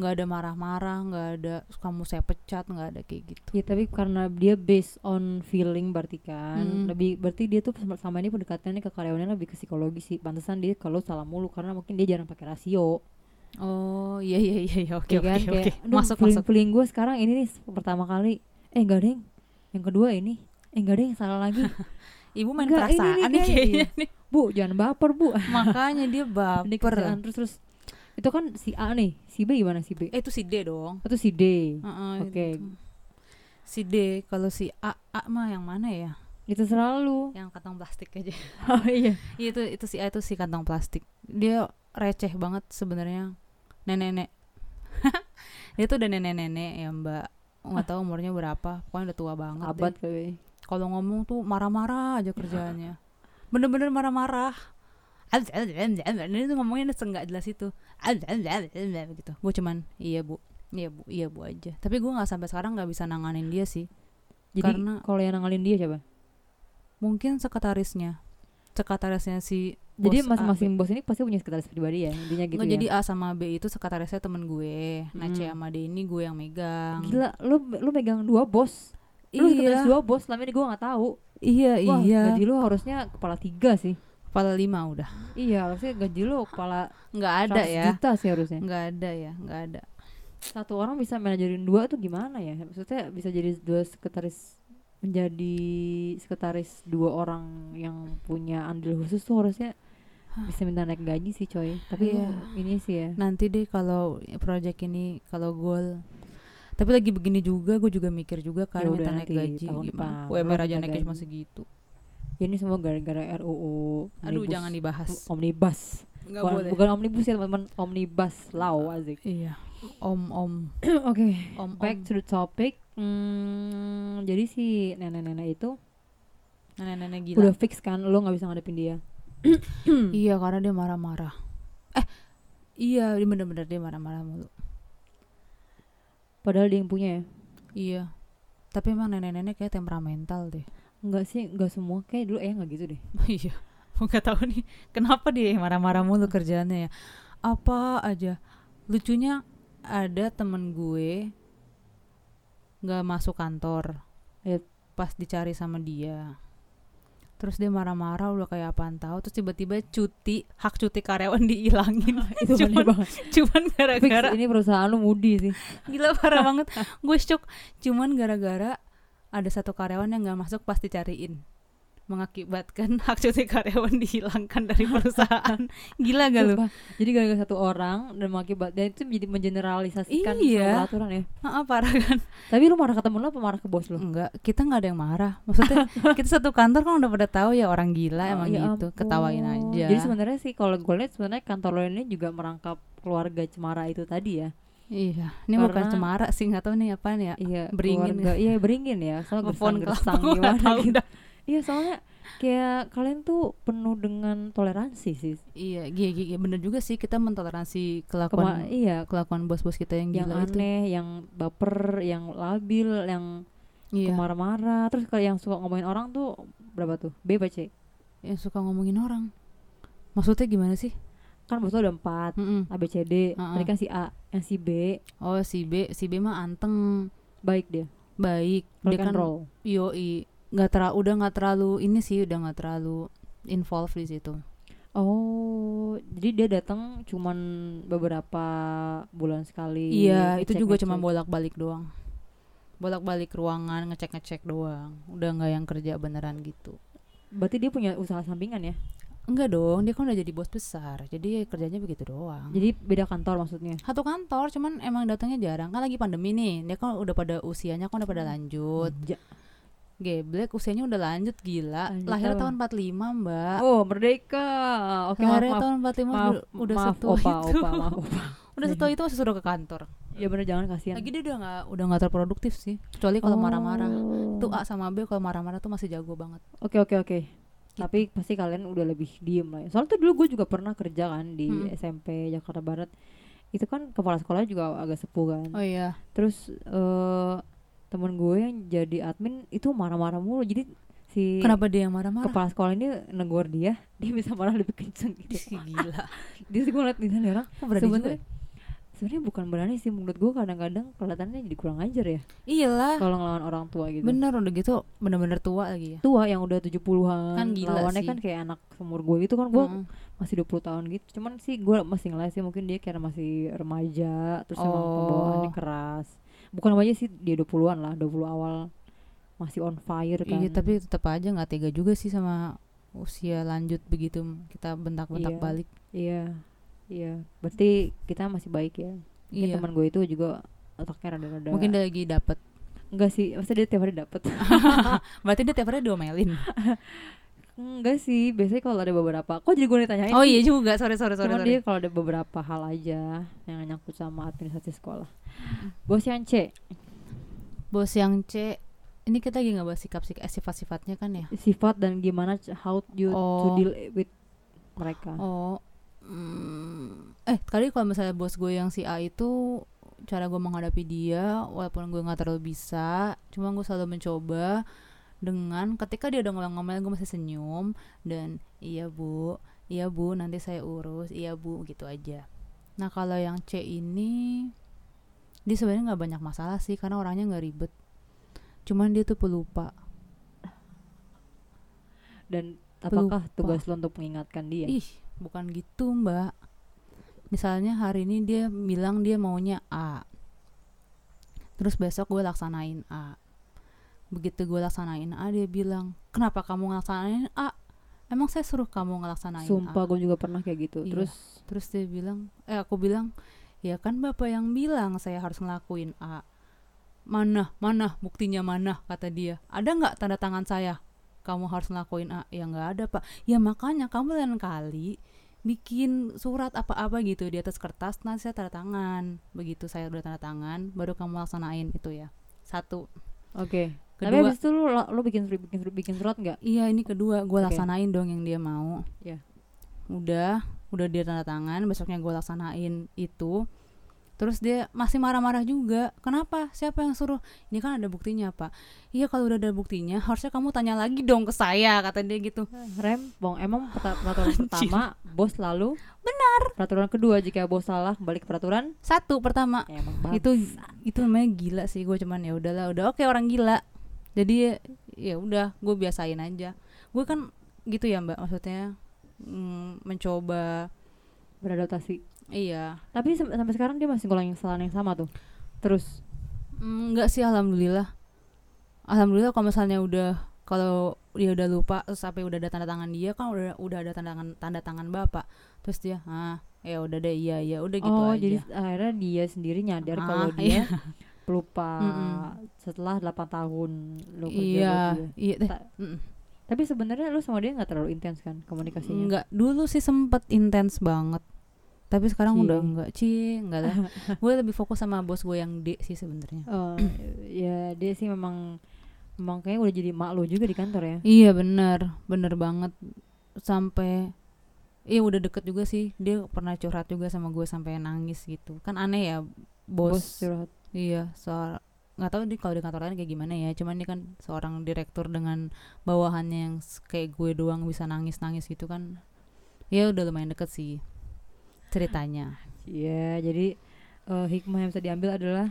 nggak ada marah-marah nggak ada kamu saya pecat nggak ada kayak gitu. Ya tapi karena dia based on feeling berarti kan. Mm. lebih berarti dia tuh sama- sama ini pendekatannya ke karyawannya lebih ke psikologi sih. Pantesan dia kalau salah mulu karena mungkin dia jarang pakai rasio oh iya iya iya iya. Oke ya oke kan oke. Kayak "Aduh, masuk masuk. feeling gue sekarang ini nih pertama kali eh enggak deng yang kedua ini eh enggak deh yang salah lagi. Ibu main Nggak, ini perasaan nih nih kayaknya, nih. Bu jangan baper bu. Makanya dia Ini baper terus terus. Itu kan si A nih si B gimana si B? Eh itu si D dong. Itu si D. Heeh, Oke. itu. si D kalau si A A mah yang mana ya? Itu selalu. Yang kantong plastik aja. Oh iya. Iya, itu itu si A itu si kantong plastik. Dia receh banget sebenarnya. Nenek-nenek. Dia tuh udah nenek-nenek ya mbak. Nggak tahu umurnya berapa. Pokoknya udah tua banget abad kali kalau ngomong tuh marah-marah aja kerjaannya. Bener-bener marah-marah. Ini tuh ngomongnya nggak jelas itu. Gitu. Gue cuman iya bu. Iya bu. Iya bu aja. Tapi gue nggak sampai sekarang nggak bisa nanganin dia sih. Jadi Karena- kalau yang nangalin dia siapa? Mungkin sekretarisnya. Sekretarisnya si bos A, masing-masing bos ini pasti punya sekretaris pribadi ya intinya gitu Nggak, ya. jadi A sama B itu sekretarisnya temen gue. Nah C Hmm. sama D ini gue yang megang. Gila lu lu megang dua bos? Lu sekretaris iya dua bos selama ini gue nggak tahu. Iya Wah, iya. gaji lu harusnya kepala tiga sih. Kepala lima udah. Iya harusnya gaji lu kepala nggak ada 100 ya. juta sih harusnya. Nggak ada ya nggak ada. Satu orang bisa manajerin dua tuh gimana ya? Maksudnya bisa jadi dua sekretaris menjadi sekretaris dua orang yang punya andil khusus tuh harusnya bisa minta naik gaji sih coy. Tapi lu ini sih ya. Nanti deh kalau project ini kalau goal. Tapi lagi begini juga gue juga mikir juga kan Ya minta udah naik gaji gimana. UMR aja naiknya cuma segitu. Ya, ini semua gara-gara RUU aduh Omnibus- jangan dibahas. Omnibus. Nggak bukan, boleh. bukan omnibus ya teman-teman. Omnibus law azik iya. Om om. Oke om back om. to the topic. Hmm, jadi si nenek-nenek itu nenek-nenek gila. udah fix kan lo nggak bisa ngadepin dia iya karena dia marah-marah. Eh iya dia bener-bener dia marah-marah mulu. Padahal dia yang punya ya? Iya. Tapi emang nenek-nenek kayak temperamental deh. Enggak sih, enggak semua. Kayak dulu eh enggak gitu deh. iya. Nggak tahu nih kenapa dia marah-marah mulu kerjaannya ya? Apa aja. Lucunya ada temen gue nggak masuk kantor. Ya. pas dicari sama dia terus dia marah-marah udah kayak apaan tahu. Terus tiba-tiba cuti hak cuti karyawan dihilangin. Itu aneh cuman, banget. cuman gara-gara ini perusahaan lu mudi sih. gila parah banget. Gue shock. Cuman gara-gara ada satu karyawan yang nggak masuk pas dicariin mengakibatkan hak cuti karyawan dihilangkan dari perusahaan gila gak lu. Jadi gara-gara satu orang dan mengakibat dan itu menjadi mengeneralisasikan Iya. peraturan ya. Ah, parah kan Tapi lu marah ke temen lu apa marah ke bos lu? enggak kita nggak ada yang marah maksudnya kita satu kantor kan udah pada tahu ya orang gila Oh, emang ya gitu ampun. ketawain aja Jadi sebenarnya sih kalau gue lihat sebenarnya kantor lo ini juga merangkap keluarga cemara itu tadi ya. Iya, ini bukan Karena- cemara sih, nggak tahu nih apaan ya. iya Beringin. keluarga iya beringin ya soalnya Telepon gersang kelapa, gersang nggak gimana gitu. Iya soalnya kayak kalian tuh penuh dengan toleransi sih Iya, iya, iya, bener juga sih kita mentoleransi Kema kelakuan iya kelakuan bos-bos kita yang yang gila itu. aneh yang baper yang labil yang Iya, marah-marah terus kalau yang suka ngomongin orang tuh berapa tuh B apa C yang suka ngomongin orang. Maksudnya gimana sih? kan bos lo ada empat Mm-mm. A B C D Heeh. tadi kan si A yang si B Oh, si B, si B mah anteng, baik dia baik. rock Dia kan roll yoi, nggak terlalu udah nggak terlalu ini sih, udah nggak terlalu involved di situ. oh jadi dia datang cuman beberapa bulan sekali Iya, itu ngecek- juga cuma ngecek. bolak-balik doang. Bolak-balik ruangan, ngecek-ngecek doang. Udah nggak yang kerja beneran gitu. berarti dia punya usaha sampingan ya Enggak dong, dia kan udah jadi bos besar. Jadi ya kerjanya begitu doang. jadi beda kantor maksudnya Satu kantor, cuman emang datangnya jarang. Kan lagi pandemi nih. Dia kan udah pada usianya kan udah pada lanjut. Ja- Geblek usianya udah lanjut gila. Lanjut Lahir tahun 45, Mbak. oh merdeka oke maaf Lahir maaf tahun 45 maaf udah, maaf setua opa itu. opa maaf opa udah setua itu masih suruh ke kantor. ya bener jangan kasihan Lagi dia udah nggak udah nggak terproduktif sih. Kecuali kalau marah-marah. Oh. Tuh A sama B kalau marah-marah tuh masih jago banget. Oke oke oke. Tapi pasti kalian udah lebih diem lah. ya. Soalnya tuh dulu gue juga pernah kerja kan di Hmm. SMP Jakarta Barat. Itu kan kepala sekolahnya juga agak sepuh kan. Oh iya. Terus eh temen gue yang jadi admin itu marah-marah mulu. Jadi si Kenapa dia yang marah-marah? kepala sekolah ini negor dia, dia bisa marah lebih kenceng gitu. Gila. Dia sih gue ngeliat di sana orang sebenarnya sebenarnya bukan berani sih menurut gue kadang-kadang kelihatannya jadi kurang ajar ya Iyalah. kalau ngelawan orang tua gitu. Bener udah gitu bener-bener tua lagi ya. tua yang udah 70-an Kan gila lawannya sih. kan kayak anak umur gue itu kan gue Mm. masih 20 tahun gitu cuman sih gue masih ngeliat sih mungkin dia kayak masih remaja terus emang Oh. pembawaannya keras bukan remaja sih dia 20-an lah 20 awal masih on fire kan Iya tapi tetap aja nggak tega juga sih sama usia lanjut begitu kita bentak-bentak Iya. balik. iya iya berarti kita masih baik ya mungkin Iya. teman gue itu juga otaknya rada-rada Mungkin dia lagi dapet. enggak sih maksudnya dia tiap hari dapet Berarti dia tiap hari diomelin. enggak sih biasanya kalau ada beberapa kok jadi gue ditanyain oh sih? iya juga. Sorry sorry sorry. Cuman sorry. dia kalau ada beberapa hal aja yang nyangkut sama administrasi sekolah. Bos yang C, Bos yang C. Ini kita lagi nggak bahas sikap sikap eh, sifat-sifatnya kan ya. sifat dan gimana how you to Oh. deal with mereka. Oh. mm, eh kali kalau misalnya bos gue yang si A itu cara gue menghadapi dia walaupun gue nggak terlalu bisa cuma gue selalu mencoba dengan ketika dia udah ngomel-ngomel gue masih senyum dan iya bu iya bu nanti saya urus iya bu gitu aja nah kalau yang C ini dia sebenarnya nggak banyak masalah sih karena orangnya nggak ribet cuman dia tuh pelupa Dan apakah Pelupa. tugas lo untuk mengingatkan dia? Ih, bukan gitu, Mbak. Misalnya hari ini dia bilang dia maunya A. Terus besok gue laksanain A. Begitu gue laksanain A, dia bilang, "Kenapa kamu ngelaksanain A? Emang saya suruh kamu ngelaksanain Sumpah A?" gue juga pernah kayak gitu. Iya. Terus Terus dia bilang, "Eh, aku bilang, ya kan Bapak yang bilang saya harus ngelakuin A." Mana, mana, buktinya mana, kata dia. Ada nggak tanda tangan saya? Kamu harus ngelakuin A. Ya nggak ada, Pak. Ya makanya kamu lain kali bikin surat apa-apa gitu di atas kertas, nanti saya tanda tangan. Begitu saya udah tanda tangan, baru kamu laksanain itu ya. Satu. oke. Tapi Kedua, habis itu lo, lo bikin surat bikin surat bikin surat nggak? Iya ini kedua gue Oke. laksanain dong yang dia mau. Iya. Udah, udah dia tanda tangan, besoknya gue laksanain itu. Terus dia masih marah-marah juga. Kenapa? Siapa yang suruh? Ini kan ada buktinya pak. Iya kalau udah ada buktinya, harusnya kamu tanya lagi dong ke saya kata dia gitu. Rem, bong. Emang peraturan pertama bos lalu benar. Peraturan kedua jika bos salah kembali ke peraturan. Satu pertama Ya, emang itu itu namanya gila sih gue cuman ya udahlah udah oke orang gila. Jadi ya udah gue biasain aja. Gue kan gitu ya mbak maksudnya mm, mencoba beradaptasi. iya Tapi sam- sampai sekarang dia masih ngulangin kesalahan yang sama tuh. Terus Mm, Enggak sih alhamdulillah. Alhamdulillah kalau misalnya udah kalau dia udah lupa terus sampai udah ada tanda tangan dia kan udah udah ada tanda tangan tanda tangan bapak. Terus dia ah ya udah deh iya iya udah gitu oh, aja. jadi akhirnya dia sendiri nyadar Ah, kalau iya. Dia pelupa Mm-mm. setelah 8 tahun lo kerja iya iya deh. Ta- Mm-mm. Tapi sebenarnya lu sama dia nggak terlalu intens kan komunikasinya? Enggak dulu sih sempet intens banget. tapi sekarang Cie. udah enggak cie enggak lah gue lebih fokus sama bos gue yang D sih sebenarnya Oh, ya dia sih memang memang kayaknya udah jadi mak lo juga di kantor ya. iya bener bener banget sampai iya udah deket juga sih dia pernah curhat juga sama gue sampai nangis gitu kan aneh ya bos, Bos curhat. Iya soal nggak tahu di kalau di kantor lain kayak gimana ya cuman dia kan seorang direktur dengan bawahannya yang kayak gue doang bisa nangis nangis gitu kan ya udah lumayan deket sih ceritanya Iya, jadi eh, hikmah yang bisa diambil adalah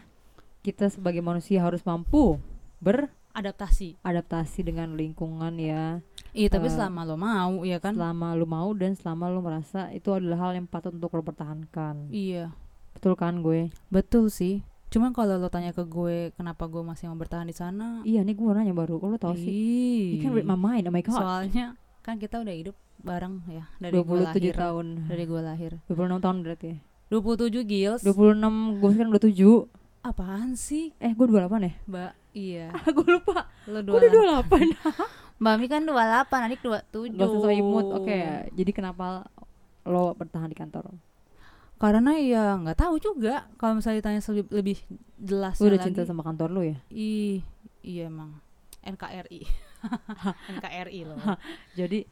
kita sebagai manusia harus mampu beradaptasi adaptasi dengan lingkungan ya. iya tapi Eh, selama lo mau ya kan Selama lu mau dan selama lu merasa itu adalah hal yang patut untuk lo pertahankan. iya Betul kan gue? betul sih cuman kalau lo tanya ke gue kenapa gue masih mau bertahan di sana Iya, nih gue nanya baru. Lo tau sih? You can read my mind. Oh my god. soalnya kan kita udah hidup bareng ya dari gue 27 lahir tahun. dari gue lahir 26 tahun berarti ya. 27 gils 26, gue sekarang 27. apaan sih Eh, gue 28 ya? mbak iya gue lupa. lo Gue udah 28. Mbak Mi kan 28, adik 27 Gak so imut. Oke, jadi kenapa lo bertahan di kantor? Karena ya nggak tahu juga Kalau misalnya ditanya lebih, lebih jelas udah lagi cinta sama kantor lu ya? Ih, iya emang NKRI NKRI loh Jadi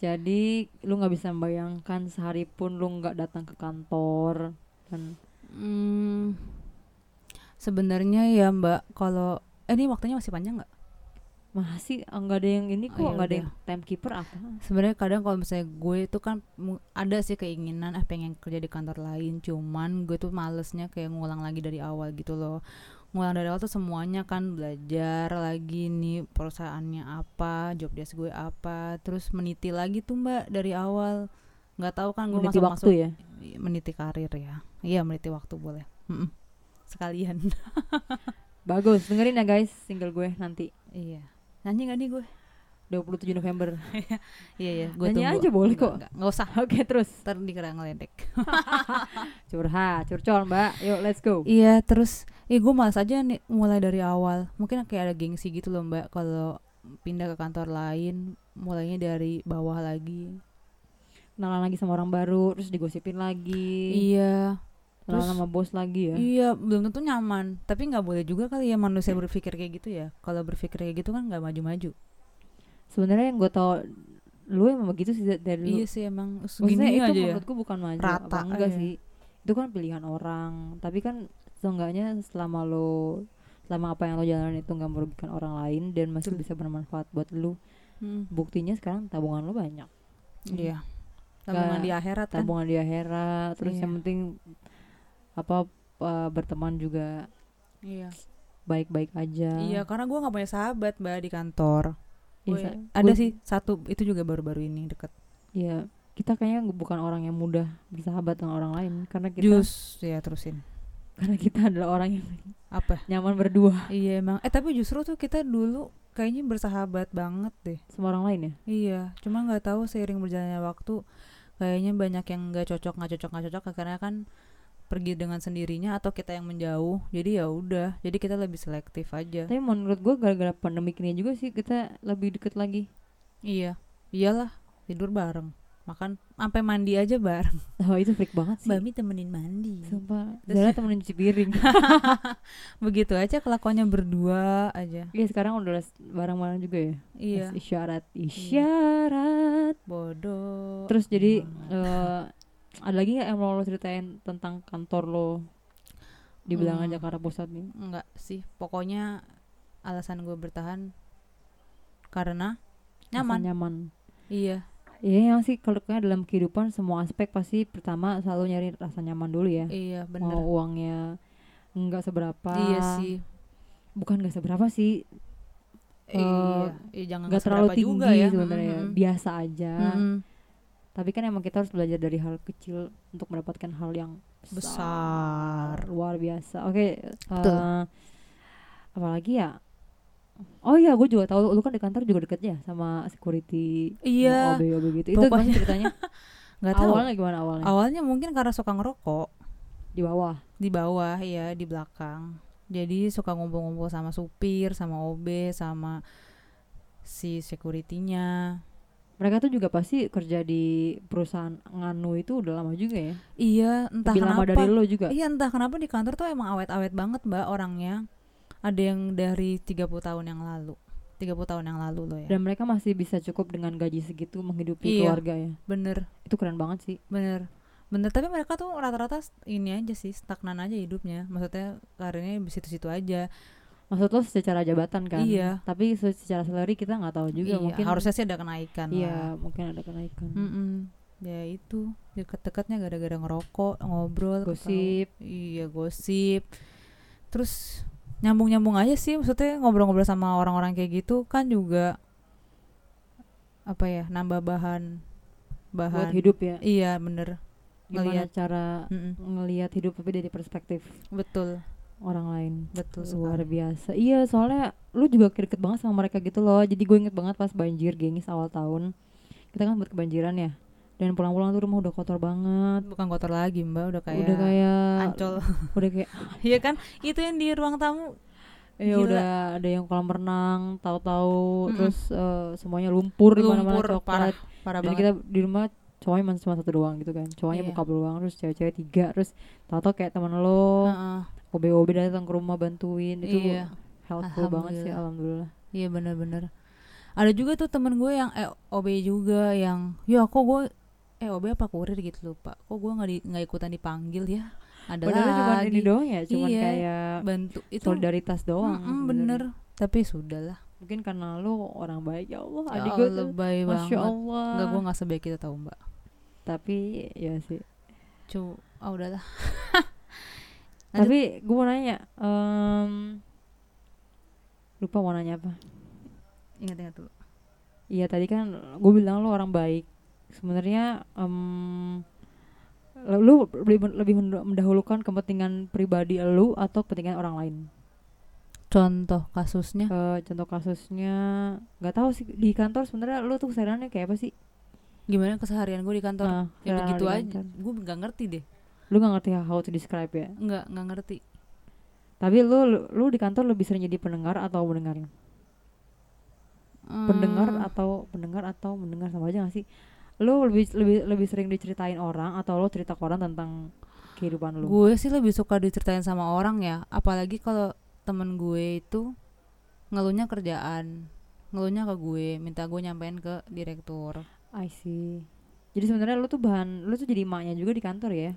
jadi lu nggak bisa membayangkan sehari pun lu nggak datang ke kantor dan hmm, Sebenarnya ya mbak Kalau eh, ini waktunya masih panjang nggak? Masih nggak ada yang ini kok Oh, ya ada yang timekeeper apa? sebenarnya kadang kalau misalnya gue itu kan ada sih keinginan ah pengen kerja di kantor lain cuman gue tuh malesnya kayak ngulang lagi dari awal gitu loh. Ngulang dari awal tuh semuanya kan belajar lagi nih perusahaannya apa job desk gue apa terus meniti lagi tuh mbak dari awal. Nggak tahu kan gue Meniti masuk waktu masuk ya. meniti karir ya. Iya meniti waktu boleh. Mm-mm. sekalian. Bagus, dengerin ya guys single gue nanti. Iya nyanyi gak nih gue 27 November. iya iya gue Nyanyi tunggu aja boleh kok. nggak, usah Oke terus ntar dikira ngeledek curhat, curcol mbak. Yuk let's go. Iya terus Ih gue malas aja nih mulai dari awal Mungkin kayak ada gengsi gitu loh mbak Kalau pindah ke kantor lain Mulainya dari bawah lagi Kenalan lagi sama orang baru, terus digosipin lagi. Iya terus- sama bos lagi ya. Iya belum tentu nyaman. Tapi nggak boleh juga kali ya manusia berpikir kayak gitu ya. Kalau berpikir kayak gitu kan nggak maju-maju. Sebenarnya yang gue tau lu emang begitu sih dari. Iya sih emang Maksudnya segini itu aja ya. menurutku bukan maju Rata apa enggak aja. sih. Itu kan pilihan orang. Tapi kan seenggaknya selama lo selama apa yang lo jalanin itu nggak merugikan orang lain dan masih bisa bermanfaat buat lu Hmm, buktinya sekarang tabungan lo banyak. Iya. Tabungan Nggak- di akhirat kan. tabungan di akhirat terus Iya. yang penting apa uh, berteman juga Iya. baik-baik aja. Iya karena gue nggak punya sahabat mbak di kantor. Iya, Ada gua- sih satu Itu juga baru-baru ini deket. Iya kita kayaknya bukan orang yang mudah bersahabat dengan orang lain karena kita Jus ya terusin. karena kita adalah orang yang Apa? nyaman berdua. Iya emang. Eh tapi justru tuh kita dulu kayaknya bersahabat banget deh. sama orang lain ya? Iya. Cuma nggak tahu seiring berjalannya waktu kayaknya banyak yang nggak cocok nggak cocok nggak cocok karena kan pergi dengan sendirinya atau kita yang menjauh. Jadi ya udah. Jadi kita lebih selektif aja. Tapi menurut gue gara-gara pandemi ini juga sih kita lebih deket lagi. Iya. Iyalah tidur bareng. Makan sampai mandi aja bareng. Oh itu freak banget sih. Mbak Mi temenin mandi. Sumpah. Terus- Zara temenin cuci piring. Begitu aja kelakuannya berdua aja. Iya sekarang udah bareng-bareng juga ya. Iya. As Isyarat, isyarat. Bodoh. Terus jadi banget. Eh ada lagi nggak yang mau lo ceritain tentang kantor lo di bilangan Hmm. Jakarta Pusat nih? Enggak sih, pokoknya alasan gue bertahan karena nyaman. nyaman. Iya, Iya yang sih kalau dalam kehidupan semua aspek pasti pertama selalu nyari rasa nyaman dulu ya. iya bener. Mau uangnya enggak seberapa. Iya sih. Bukan enggak seberapa sih. iya, iya jangan nggak terlalu tinggi juga ya. sebenarnya Mm-mm. biasa aja Mm-mm. Tapi kan emang kita harus belajar dari hal kecil untuk mendapatkan hal yang besar, Besar. luar biasa oke Betul. eh, apalagi ya oh iya gue juga tahu lu kan di kantor juga deket ya sama security Iya, OB OB gitu itu gimana ceritanya nggak tahu. awalnya gimana awalnya Awalnya mungkin karena suka ngerokok di bawah di bawah ya, di belakang. Jadi suka ngumpul-ngumpul sama supir, sama OB, sama si security-nya. Mereka tuh juga pasti kerja di perusahaan nganu itu udah lama juga ya? Iya entah lebih lama kenapa. dari lo juga? Iya entah kenapa di kantor tuh emang awet-awet banget mbak orangnya. Ada yang dari 30 tahun yang lalu. 30 tahun yang lalu loh ya. Dan mereka masih bisa cukup dengan gaji segitu menghidupi Iya. keluarga ya? bener. Itu keren banget sih. Bener. Bener tapi mereka tuh rata-rata ini aja sih stagnan aja hidupnya. Maksudnya karirnya di situ-situ aja maksud lo secara jabatan kan Iya. tapi se- secara salary kita nggak tahu juga Iya, mungkin harusnya sih ada kenaikan iya lah mungkin ada kenaikan Mm-mm. ya itu deket-deketnya gara-gara ngerokok ngobrol Gosip. ketawa. iya gosip terus nyambung-nyambung aja sih maksudnya ngobrol-ngobrol sama orang-orang kayak gitu kan juga apa ya nambah bahan buat bahan hidup ya iya bener gimana ngelihat cara Mm-mm. ngelihat hidup tapi dari perspektif betul orang lain. Betul luar sekali. biasa. Iya soalnya lu juga deket banget sama mereka gitu loh. Jadi gue inget banget pas banjir gengis awal tahun. Kita kan buat kebanjiran ya. Dan pulang-pulang tuh rumah udah kotor banget. Bukan kotor lagi mbak. Udah kayak udah kayak ancol. udah kayak iya kan? Itu yang di ruang tamu. Ya Gila. udah ada yang kolam renang tahu-tahu Mm-mm. terus eh, semuanya lumpur di mana-mana lumpur parah coklat. parah dan banget. kita di rumah cowoknya cuma satu doang gitu kan. Cowoknya Iya. buka doang terus cewek-cewek tiga terus tahu-tahu kayak teman lo. Heeh. OB-OB datang ke rumah bantuin. Itu Iya. helpful banget sih Alhamdulillah. Iya bener-bener Ada juga tuh temen gue yang eh, OB juga yang Ya kok gue Eh OB apa kurir? Gitu lupa. Kok gue gak, di, nggak ikutan dipanggil ya? Ada padahal cuma lagi. ini doang ya cuma Iya. kayak Bantu itu solidaritas doang Mm-mm, sebenarnya. Bener. Tapi sudah lah. Mungkin karena lu orang baik ya Allah Ya adik gue tuh baik masya banget. Allah. Enggak gue gak sebaik itu tau mbak. Tapi ya sih. Cu Ah udahlah Lanjut. tapi gue mau nanya em, lupa mau nanya apa Ingat-ingat dulu Iya tadi kan gue bilang lu orang baik. Sebenarnya em, lu lebih lebih mendahulukan kepentingan pribadi lu atau kepentingan orang lain. Contoh kasusnya Eh, contoh kasusnya nggak tahu sih di kantor sebenarnya lu tuh kesehariannya kayak apa sih? Gimana keseharian gue di kantor Nah, Ya begitu aja kantor. Gue gak ngerti deh Lu nggak ngerti how to describe ya. Enggak, nggak ngerti Tapi lu lu di kantor lebih sering jadi pendengar atau mendengar? Pendengar Hmm, atau pendengar atau mendengar sama aja gak sih? Lu lebih lebih lebih sering diceritain orang atau lu cerita ke orang tentang kehidupan lu? Gue sih lebih suka diceritain sama orang ya, apalagi kalau temen gue itu ngeluhnya kerjaan, ngeluhnya ke gue, minta gue nyampein ke direktur. I see. Jadi sebenarnya lu tuh bahan lu tuh jadi emaknya juga di kantor ya?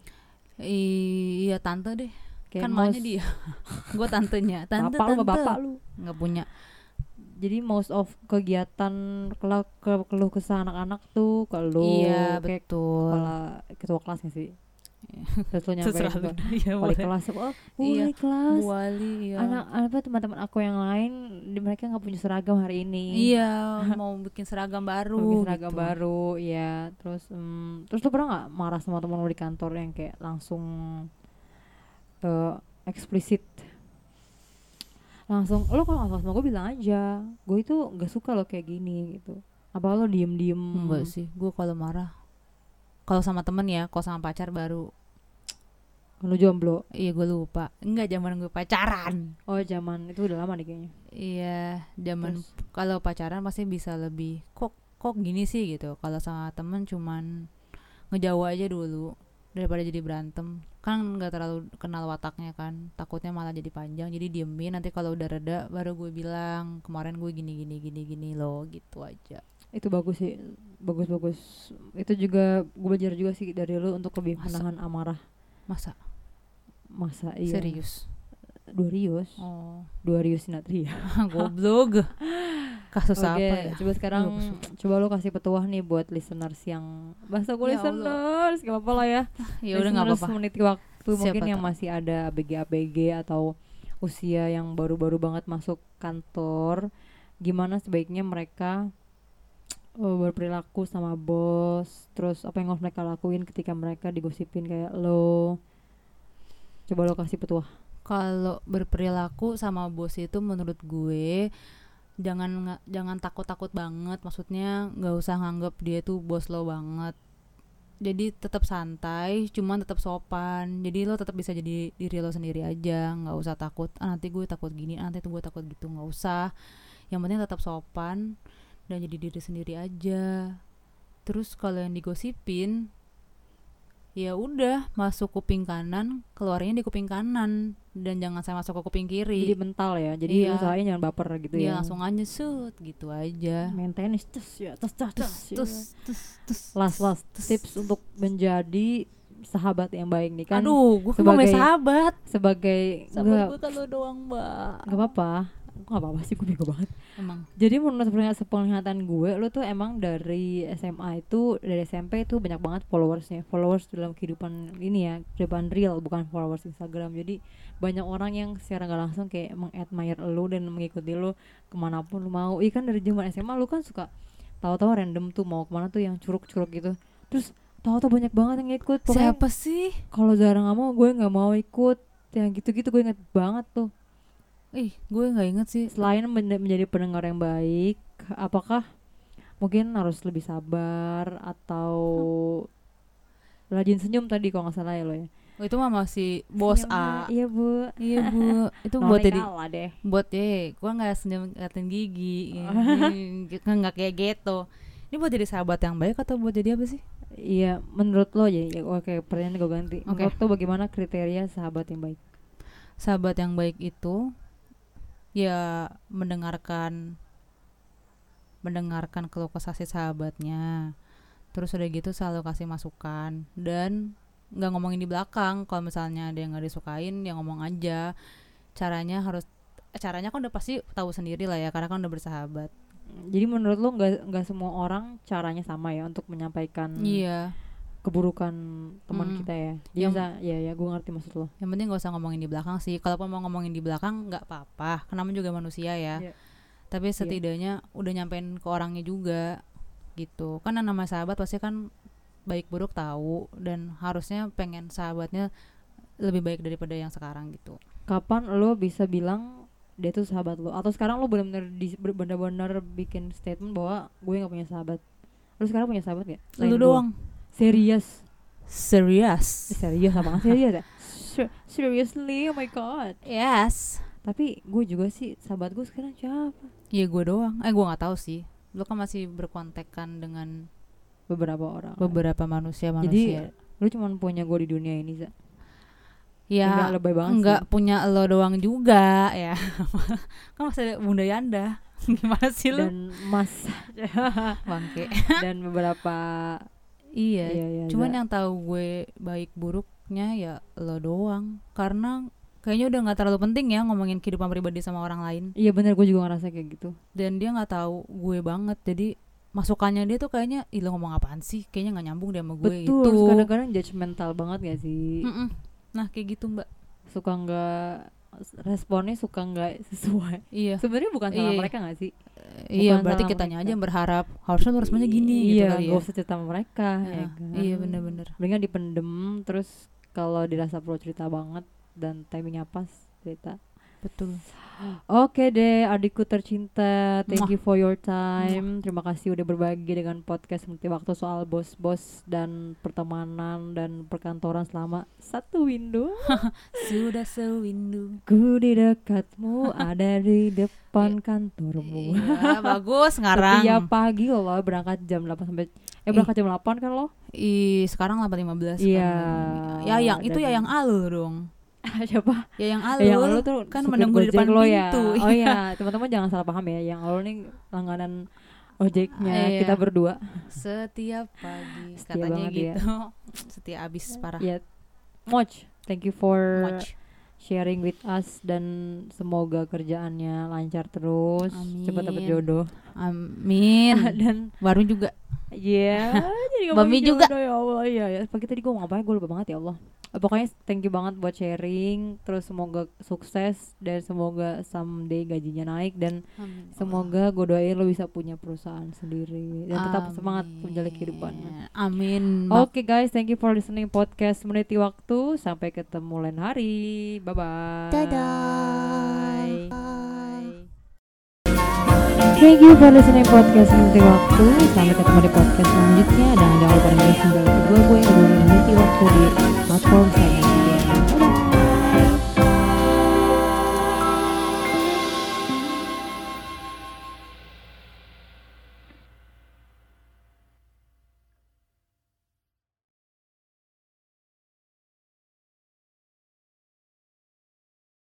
Iya tante deh, Kayak kan maknya most- dia, gue tantenya, tante bapak lu tante, sama bapak lu. nggak punya. Jadi most of kegiatan keluh ke keluh kesah anak-anak tuh ke lu iya kayak betul. kepala ketua kelas gak sih? Terus lu nyampein ke Iya wali kelas, oh Iya, wali kelas. Bu Wali, iya. Anak apa teman-teman aku yang lain di mereka nggak punya seragam hari ini. Iya, mau bikin seragam baru. Bikin seragam gitu. baru, ya. Terus, em, terus lu pernah nggak marah sama teman lu di kantor yang kayak langsung eh eksplisit? Langsung, lo kalau nggak suka sama gue bilang aja. Gue itu nggak suka lo kayak gini gitu. Apa lo diem-diem? Enggak sih, gue kalau marah, kalau sama temen ya, kalau sama pacar baru, Lo jomblo? iya gue lupa. Enggak zaman gue pacaran. Oh zaman itu udah lama nih kayaknya. Iya, zaman kalau pacaran pasti bisa lebih kok kok gini sih gitu. Kalau sama temen cuman ngejauh aja dulu daripada jadi berantem. Kan nggak terlalu kenal wataknya kan. Takutnya malah jadi panjang. Jadi diemin nanti kalau udah reda baru gue bilang kemarin gue gini gini gini gini loh gitu aja. Itu bagus sih, bagus-bagus. Itu juga gue belajar juga sih dari lo untuk lebih Masa? menahan amarah. Masa Masa iya? serius? Dua rius, Oh, dua rius Natria. goblok. Kasus Oke, apa ya? coba sekarang Bagus. coba lo kasih petuah nih buat listeners yang bahasa gue Ya listeners, gak apa-apa lah ya. Ya udah Listeners apa-apa. meniti waktu mungkin Siapa yang tahu. masih ada ABG-ABG atau usia yang baru-baru banget masuk kantor, gimana sebaiknya mereka eh, berperilaku sama bos, terus apa yang harus mereka lakuin ketika mereka digosipin kayak lo. Coba lo kasih petuah. kalau berperilaku sama bos itu menurut gue jangan nga- jangan takut-takut banget. Maksudnya nggak usah nganggap dia tuh bos lo banget. Jadi tetap santai cuman tetap sopan. Jadi lo tetap bisa jadi diri lo sendiri aja. Nggak usah takut ah nanti gue takut gini ah, nanti tuh gue takut gitu. Nggak usah. Yang penting tetap sopan dan jadi diri sendiri aja. Terus kalau yang digosipin ya udah masuk kuping kanan keluarnya di kuping kanan. Dan jangan saya masuk ke kuping kiri. Jadi mental ya jadi Iya. usahain jangan baper gitu dia ya. langsung aja shoot gitu aja. Maintenance terus ya terus terus terus terus, ya. terus last last tips untuk menjadi sahabat yang baik nih kan? Aduh gue kan sebagai- sahabat. sebagai sahabat gue kalau doang mbak. Nggak apa-apa Kok nggak apa-apa sih gue bego banget. Emang. Jadi menurut penglihatan- gue lo tuh emang dari SMA itu dari SMP itu banyak banget followersnya. Followers dalam kehidupan ini ya kehidupan real bukan followers Instagram. Jadi banyak orang yang secara nggak langsung kayak mengadmire lo dan mengikuti lo ke mana pun lo mau. Iya kan dari zaman SMA lo kan suka tahu-tahu random tuh mau ke mana tuh yang curug-curug gitu. Terus tahu-tahu banyak banget yang ikut pokoknya siapa sih? kalau Zara nggak mau gue nggak mau ikut. Yang gitu-gitu gue inget banget tuh ih gue nggak inget sih. Selain men- menjadi pendengar yang baik apakah mungkin harus lebih sabar atau rajin senyum tadi kalau nggak salah ya lo ya? Oh, itu mah masih bos Senyumnya, A. Iya bu. Iya bu. Itu buat jadi kalah deh. buat eh gue nggak senyum ngeliatin gigi. Hmm, nggak kayak gitu. Ini buat jadi sahabat yang baik atau buat jadi apa sih? Iya menurut lo ya, ya oke pertanyaan gue ganti. Oke. menurut lo bagaimana kriteria sahabat yang baik? Sahabat yang baik itu ya mendengarkan mendengarkan keluh kesah si sahabatnya. Terus udah gitu selalu kasih masukan. Dan nggak ngomongin di belakang. Kalau misalnya ada yang nggak disukain ya ngomong aja. Caranya harus caranya kan udah pasti tahu sendiri lah ya karena kan udah bersahabat. Jadi menurut lo nggak nggak semua orang caranya sama ya untuk menyampaikan iya keburukan teman Mm. kita ya. Jadi Yang- bisa ya ya gue ngerti maksud lo. Yang penting gak usah ngomongin di belakang sih. Kalaupun mau ngomongin di belakang nggak apa-apa. Karena juga manusia ya. Iya. tapi setidaknya udah nyampein ke orangnya juga gitu. Kan nama sahabat pasti kan baik buruk tahu dan harusnya pengen sahabatnya lebih baik daripada yang sekarang gitu. Kapan lo bisa bilang dia tuh sahabat lo? Atau sekarang lo benar-benar benar-benar bikin statement bahwa gue nggak punya sahabat? Lo sekarang punya sahabat gak? Selain lu gue. doang serius serius serius apa serius ya? Ser- seriously? Oh my god. Yes. Tapi gue juga sih sahabat gue sekarang siapa? Ya gue doang. Eh gue nggak tahu sih. Lu kan masih berkontekan dengan beberapa orang. beberapa manusia jadi manusia lo cuma punya gue di dunia ini Za. ya Enggak lebay banget nggak sih. punya lo doang juga ya. Kan masih ada bunda Yanda. Gimana sih lu dan mas. Bangke. Dan beberapa iya iya, iya, cuman Za. yang tahu gue baik buruknya ya lo doang. Karena kayaknya udah nggak terlalu penting ya ngomongin kehidupan pribadi sama orang lain. Iya bener gue juga ngerasa kayak gitu. Dan dia nggak tahu gue banget. Jadi masukannya dia tuh kayaknya ih lo ngomong apaan sih? Kayaknya nggak nyambung dia sama gue. Betul itu kadang-kadang judgmental banget gak sih? Mm-mm. nah kayak gitu mbak. Suka nggak responnya suka nggak sesuai. Iya. Sebenarnya bukan salah Iya. mereka nggak sih? Iya Bukan berarti salah kitanya mereka. aja yang berharap harusnya lu responnya gini gitu iya kali ya. gak usah cerita sama mereka ya Nah, kan? iya bener-bener mendingan dipendem terus kalau dirasa perlu cerita banget dan timingnya pas cerita. Betul Oke deh adikku tercinta Thank you for your time. Terima kasih udah berbagi dengan podcast Mengerti waktu soal bos-bos Dan pertemanan dan perkantoran selama satu window sudah sewindu. Ku di dekatmu ada di depan kantormu. Iya bagus sekarang Setiap pagi loh berangkat jam 8 sampai Eh berangkat jam 8 kan lo? Ih, sekarang 8.15 Iya. kan. Ya yang itu ya yang alul dong. Siapa? Ya yang alul. Eh, yang lo tuh kan menunggu di depan lo ya. pintu. Oh iya, teman-teman jangan salah paham ya. Yang lo nih langganan ojeknya Ah, iya. kita berdua. Setiap pagi Setia katanya ya. gitu. Setia abis parah. Ya. Moch, thank you for Much. sharing with us dan semoga kerjaannya lancar terus. Cepat dapat Amin. jodoh. Amin. dan Baru juga. Iya, jadi Bami juga. ya Allah. Iya, ya. Pagi tadi gue ngapain? Gue lupa banget ya Allah. Eh, Pokoknya thank you banget buat sharing. Terus semoga sukses dan semoga someday gajinya naik dan semoga gue doain lo bisa punya perusahaan sendiri dan tetap semangat menjalani kehidupannya. Amin. Oke guys, thank you for listening podcast Meniti Waktu. Sampai ketemu lain hari. Bye bye. Dadah. Thank you for listening podcast Meniti Waktu. Sampai ketemu di podcast selanjutnya. Dan jangan lupa dengerin single kedua gue yang berjudul Meniti Waktu di platform